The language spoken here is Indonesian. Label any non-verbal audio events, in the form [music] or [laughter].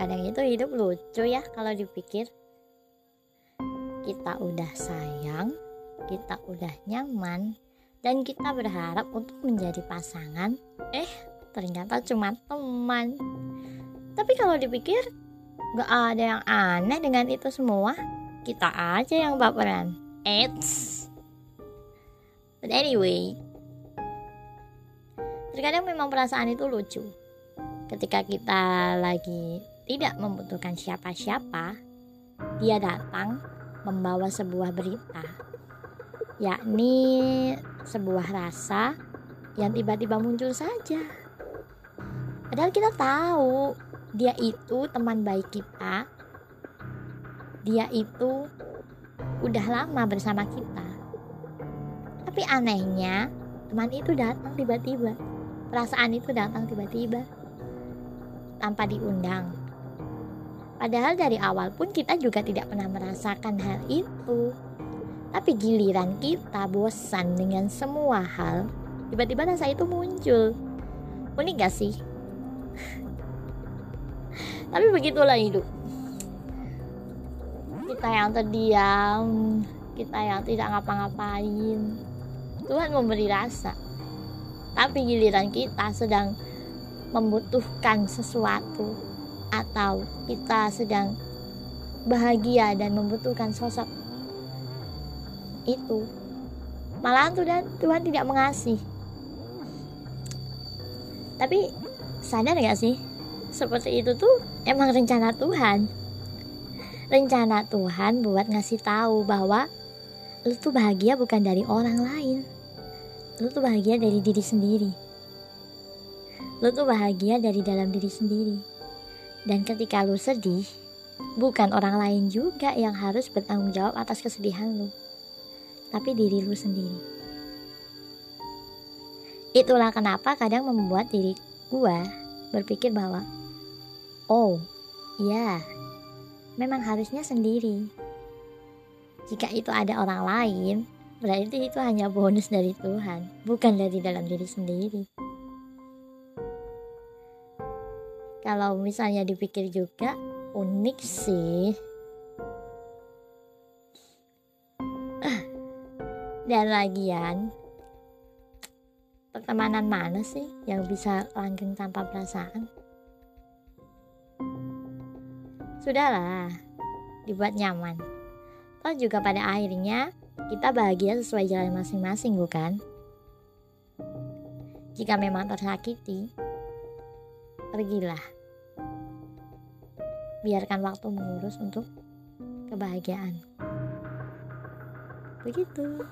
kadang itu hidup lucu ya kalau dipikir. Kita udah sayang kita udah nyaman dan kita berharap untuk menjadi pasangan. Eh ternyata cuma teman. Tapi kalau dipikir gak ada yang aneh dengan itu semua. Kita aja yang baperan. Eits. But anyway, terkadang memang perasaan itu lucu. Ketika kita lagi tidak membutuhkan siapa-siapa, dia datang membawa sebuah berita, yakni sebuah rasa yang tiba-tiba muncul saja. Padahal kita tahu dia itu teman baik kita, dia itu udah lama bersama kita. Tapi anehnya, teman itu datang tiba-tiba. Perasaan itu datang tiba-tiba. Tanpa diundang. Padahal dari awal pun kita juga tidak pernah merasakan hal itu. Tapi giliran kita bosan dengan semua hal, tiba-tiba rasa itu muncul. Unik gak sih? [laughs] Tapi begitulah hidup kita yang terdiam kita yang tidak ngapa-ngapain Tuhan memberi rasa tapi giliran kita sedang membutuhkan sesuatu atau kita sedang bahagia dan membutuhkan sosok itu malahan Tuhan Tuhan tidak mengasih tapi sadar gak sih seperti itu tuh emang rencana Tuhan rencana Tuhan buat ngasih tahu bahwa lu tuh bahagia bukan dari orang lain. Lu tuh bahagia dari diri sendiri. Lu tuh bahagia dari dalam diri sendiri. Dan ketika lu sedih, bukan orang lain juga yang harus bertanggung jawab atas kesedihan lu. Tapi diri lu sendiri. Itulah kenapa kadang membuat diri gua berpikir bahwa oh, iya, memang harusnya sendiri. Jika itu ada orang lain, berarti itu hanya bonus dari Tuhan, bukan dari dalam diri sendiri. Kalau misalnya dipikir juga, unik sih. [clears throat] Dan lagian, pertemanan mana sih yang bisa langgeng tanpa perasaan? Sudahlah, dibuat nyaman. Toh juga pada akhirnya kita bahagia sesuai jalan masing-masing, bukan? Jika memang tersakiti, pergilah. Biarkan waktu mengurus untuk kebahagiaan. Begitu.